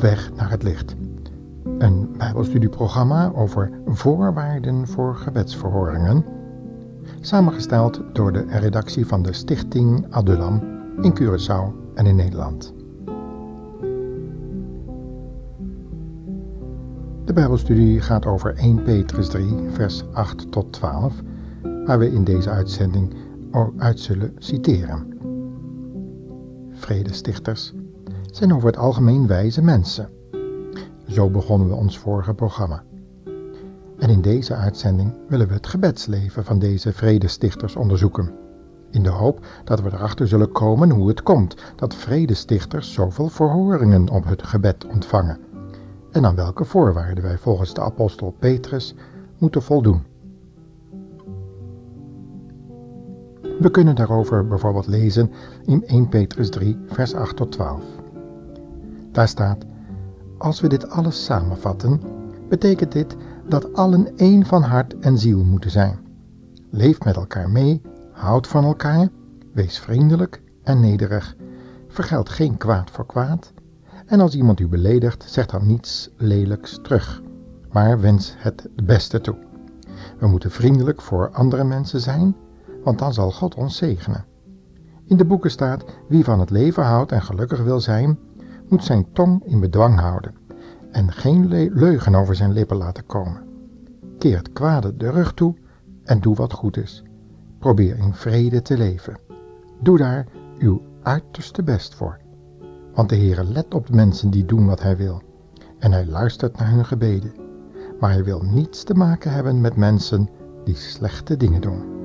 Weg naar het licht. Een Bijbelstudieprogramma over voorwaarden voor gebedsverhoringen. Samengesteld door de redactie van de Stichting Adulam in Curaçao en in Nederland. De Bijbelstudie gaat over 1 Petrus 3, vers 8 tot 12, waar we in deze uitzending uit zullen citeren. Vredestichters zijn over het algemeen wijze mensen. Zo begonnen we ons vorige programma. En in deze uitzending willen we het gebedsleven van deze vredestichters onderzoeken. In de hoop dat we erachter zullen komen hoe het komt dat vredestichters zoveel verhoringen op het gebed ontvangen. En aan welke voorwaarden wij volgens de apostel Petrus moeten voldoen. We kunnen daarover bijvoorbeeld lezen in 1 Petrus 3, vers 8 tot 12. Daar staat: Als we dit alles samenvatten, betekent dit dat allen één van hart en ziel moeten zijn. Leef met elkaar mee, houd van elkaar, wees vriendelijk en nederig, vergeld geen kwaad voor kwaad. En als iemand u beledigt, zeg dan niets lelijks terug, maar wens het beste toe. We moeten vriendelijk voor andere mensen zijn, want dan zal God ons zegenen. In de boeken staat: wie van het leven houdt en gelukkig wil zijn, moet zijn tong in bedwang houden en geen leugen over zijn lippen laten komen. Keer het kwade de rug toe en doe wat goed is. Probeer in vrede te leven. Doe daar uw uiterste best voor. Want de Heere let op de mensen die doen wat Hij wil. En Hij luistert naar hun gebeden. Maar Hij wil niets te maken hebben met mensen die slechte dingen doen.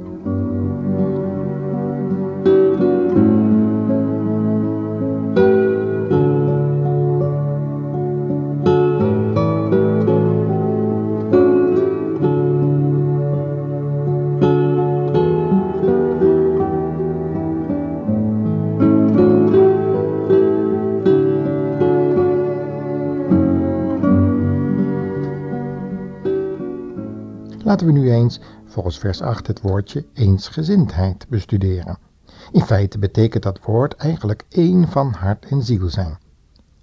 Laten we nu eens, volgens vers 8, het woordje eensgezindheid bestuderen. In feite betekent dat woord eigenlijk één van hart en ziel zijn.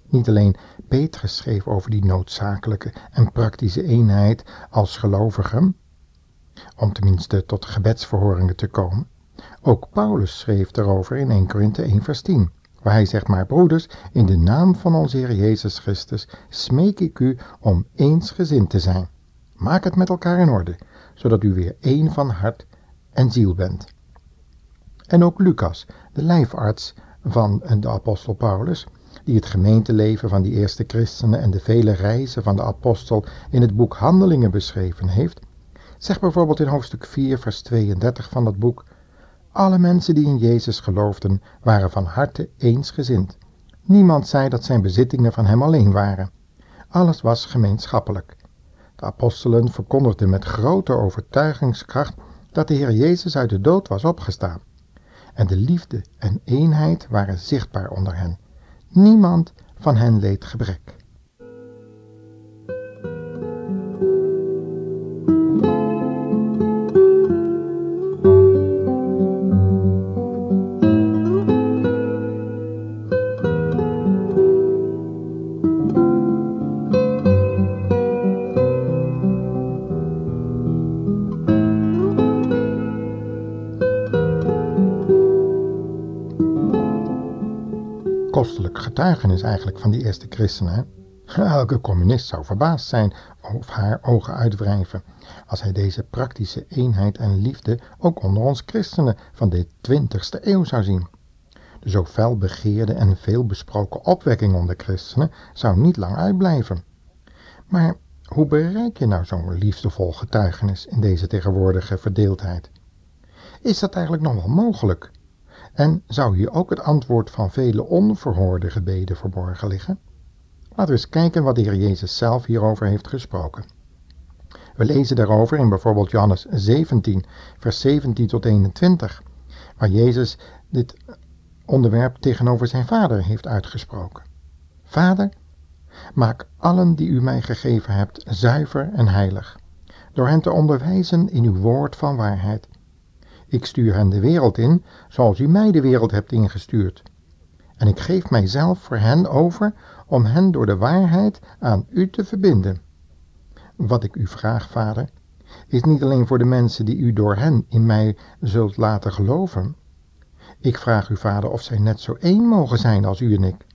Niet alleen Petrus schreef over die noodzakelijke en praktische eenheid als gelovigen, om tenminste tot gebedsverhoringen te komen. Ook Paulus schreef erover in 1 Korinthe 1 vers 10, waar hij zegt, maar broeders, in de naam van onze Heer Jezus Christus smeek ik u om eensgezind te zijn. Maak het met elkaar in orde, zodat u weer één van hart en ziel bent. En ook Lucas, de lijfarts van de apostel Paulus, die het gemeenteleven van die eerste christenen en de vele reizen van de apostel in het boek Handelingen beschreven heeft, zegt bijvoorbeeld in hoofdstuk 4, vers 32 van dat boek: Alle mensen die in Jezus geloofden waren van harte eensgezind. Niemand zei dat zijn bezittingen van hem alleen waren. Alles was gemeenschappelijk. De apostelen verkondigden met grote overtuigingskracht dat de Heer Jezus uit de dood was opgestaan. En de liefde en eenheid waren zichtbaar onder hen. Niemand van hen leed gebrek. Kostelijk getuigenis eigenlijk van die eerste christenen. Elke communist zou verbaasd zijn of haar ogen uitwrijven als hij deze praktische eenheid en liefde ook onder ons christenen van de 20ste eeuw zou zien. De zo fel begeerde en veel besproken opwekking onder christenen zou niet lang uitblijven. Maar hoe bereik je nou zo'n liefdevol getuigenis in deze tegenwoordige verdeeldheid? Is dat eigenlijk nog wel mogelijk? En zou hier ook het antwoord van vele onverhoorde gebeden verborgen liggen? Laten we eens kijken wat de Heer Jezus zelf hierover heeft gesproken. We lezen daarover in bijvoorbeeld Johannes 17, vers 17 tot 21, waar Jezus dit onderwerp tegenover zijn vader heeft uitgesproken. Vader, maak allen die u mij gegeven hebt zuiver en heilig, door hen te onderwijzen in uw woord van waarheid. Ik stuur hen de wereld in, zoals u mij de wereld hebt ingestuurd. en ik geef mijzelf voor hen over om hen door de waarheid aan u te verbinden. Wat ik u vraag, vader, is niet alleen voor de mensen die u door hen in mij zult laten geloven. Ik vraag u, vader, of zij net zo één mogen zijn als u en ik.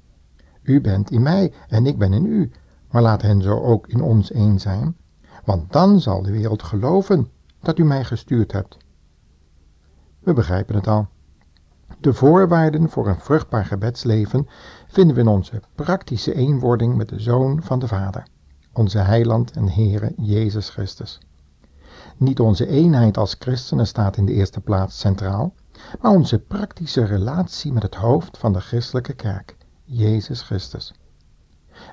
U bent in mij en ik ben in u, maar laat hen zo ook in ons één zijn, want dan zal de wereld geloven dat u mij gestuurd hebt. We begrijpen het al. De voorwaarden voor een vruchtbaar gebedsleven vinden we in onze praktische eenwording met de Zoon van de Vader, onze Heiland en Heere Jezus Christus. Niet onze eenheid als christenen staat in de eerste plaats centraal, maar onze praktische relatie met het hoofd van de christelijke kerk, Jezus Christus.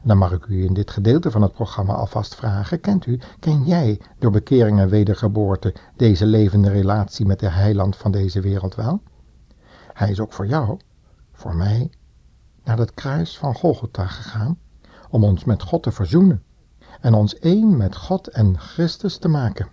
Dan mag ik u in dit gedeelte van het programma alvast vragen, kent u, ken jij door bekering en wedergeboorte deze levende relatie met de heiland van deze wereld wel? Hij is ook voor jou, voor mij, naar het kruis van Golgotha gegaan om ons met God te verzoenen en ons één met God en Christus te maken.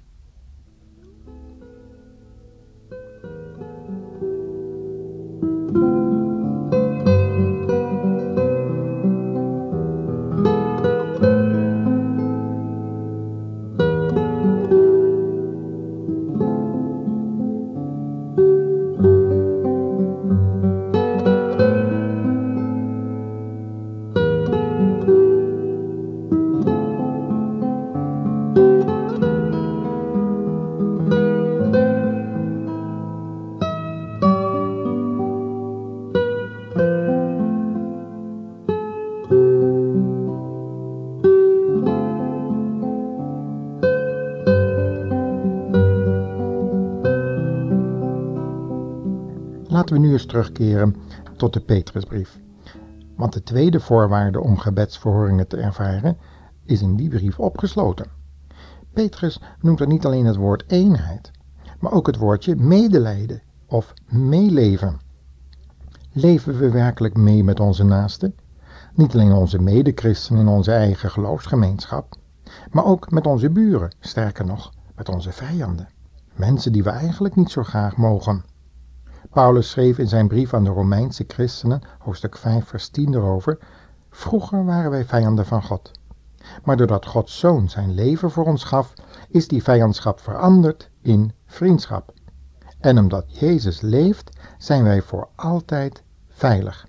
Laten we nu eens terugkeren tot de Petrusbrief. Want de tweede voorwaarde om gebedsverhoringen te ervaren is in die brief opgesloten. Petrus noemt er niet alleen het woord eenheid, maar ook het woordje medelijden of meeleven. Leven we werkelijk mee met onze naasten? Niet alleen onze medechristenen in onze eigen geloofsgemeenschap, maar ook met onze buren, sterker nog, met onze vijanden. Mensen die we eigenlijk niet zo graag mogen. Paulus schreef in zijn brief aan de Romeinse christenen, hoofdstuk 5, vers 10 erover: Vroeger waren wij vijanden van God. Maar doordat Gods zoon zijn leven voor ons gaf, is die vijandschap veranderd in vriendschap. En omdat Jezus leeft, zijn wij voor altijd veilig.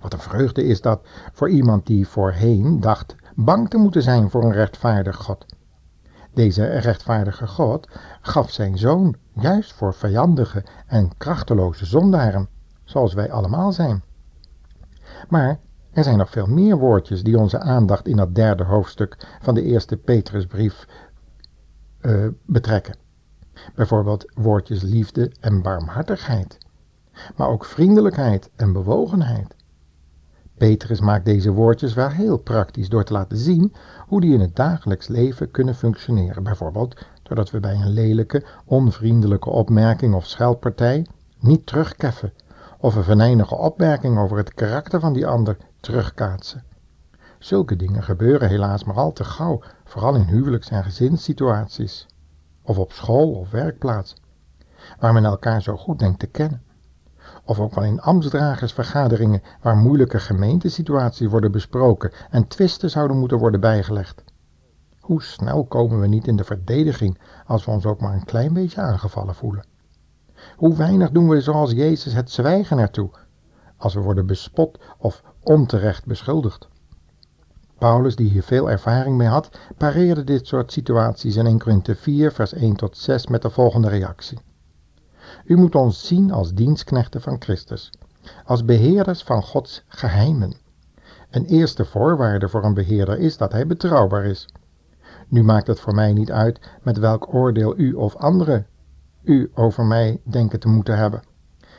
Wat een vreugde is dat voor iemand die voorheen dacht bang te moeten zijn voor een rechtvaardig God. Deze rechtvaardige God gaf zijn zoon juist voor vijandige en krachteloze zondaren, zoals wij allemaal zijn. Maar er zijn nog veel meer woordjes die onze aandacht in dat derde hoofdstuk van de eerste Petrusbrief uh, betrekken. Bijvoorbeeld woordjes liefde en barmhartigheid, maar ook vriendelijkheid en bewogenheid. Petrus maakt deze woordjes wel heel praktisch door te laten zien hoe die in het dagelijks leven kunnen functioneren. Bijvoorbeeld doordat we bij een lelijke, onvriendelijke opmerking of scheldpartij niet terugkeffen of een venijnige opmerking over het karakter van die ander terugkaatsen. Zulke dingen gebeuren helaas maar al te gauw, vooral in huwelijks- en gezinssituaties, of op school of werkplaats, waar men elkaar zo goed denkt te kennen of ook wel in ambtsdragersvergaderingen waar moeilijke gemeentesituaties worden besproken en twisten zouden moeten worden bijgelegd. Hoe snel komen we niet in de verdediging als we ons ook maar een klein beetje aangevallen voelen? Hoe weinig doen we zoals Jezus het zwijgen ertoe, als we worden bespot of onterecht beschuldigd? Paulus, die hier veel ervaring mee had, pareerde dit soort situaties in 1 Korinthe 4, vers 1 tot 6 met de volgende reactie. U moet ons zien als dienstknechten van Christus, als beheerders van Gods geheimen. Een eerste voorwaarde voor een beheerder is dat hij betrouwbaar is. Nu maakt het voor mij niet uit met welk oordeel u of anderen u over mij denken te moeten hebben.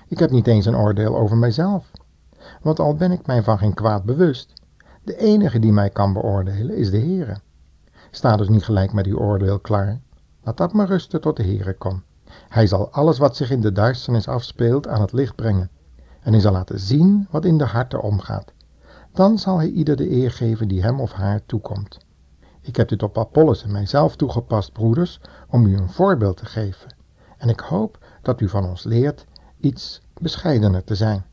Ik heb niet eens een oordeel over mijzelf. Want al ben ik mij van geen kwaad bewust, de enige die mij kan beoordelen is de Heere. Sta dus niet gelijk met uw oordeel klaar. Laat dat maar rusten tot de Heere komt. Hij zal alles wat zich in de duisternis afspeelt aan het licht brengen. En hij zal laten zien wat in de harten omgaat. Dan zal hij ieder de eer geven die hem of haar toekomt. Ik heb dit op Apollos en mijzelf toegepast, broeders, om u een voorbeeld te geven. En ik hoop dat u van ons leert iets bescheidener te zijn.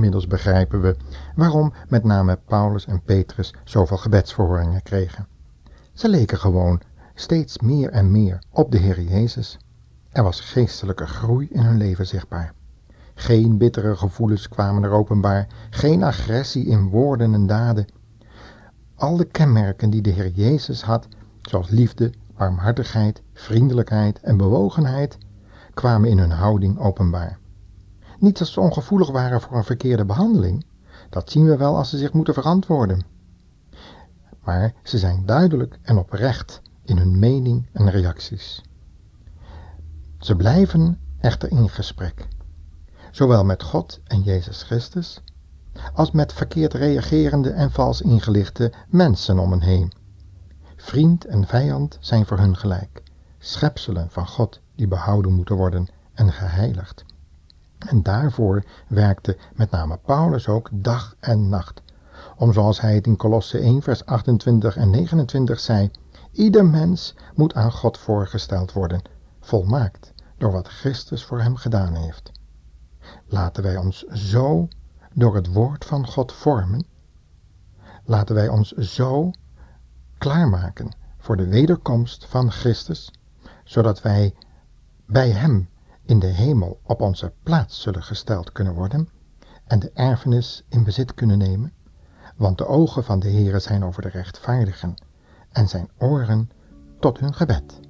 Inmiddels begrijpen we waarom met name Paulus en Petrus zoveel gebedsverhoringen kregen. Ze leken gewoon steeds meer en meer op de Heer Jezus. Er was geestelijke groei in hun leven zichtbaar. Geen bittere gevoelens kwamen er openbaar, geen agressie in woorden en daden. Al de kenmerken die de Heer Jezus had, zoals liefde, warmhartigheid, vriendelijkheid en bewogenheid, kwamen in hun houding openbaar. Niet dat ze ongevoelig waren voor een verkeerde behandeling, dat zien we wel als ze zich moeten verantwoorden. Maar ze zijn duidelijk en oprecht in hun mening en reacties. Ze blijven echter in gesprek, zowel met God en Jezus Christus, als met verkeerd reagerende en vals ingelichte mensen om hen heen. Vriend en vijand zijn voor hun gelijk, schepselen van God die behouden moeten worden en geheiligd. En daarvoor werkte met name Paulus ook dag en nacht, om zoals hij het in Kolosse 1 vers 28 en 29 zei, ieder mens moet aan God voorgesteld worden, volmaakt door wat Christus voor hem gedaan heeft. Laten wij ons zo door het woord van God vormen. Laten wij ons zo klaarmaken voor de wederkomst van Christus, zodat wij bij Hem in de hemel op onze plaats zullen gesteld kunnen worden en de erfenis in bezit kunnen nemen, want de ogen van de Heere zijn over de rechtvaardigen en zijn oren tot hun gebed.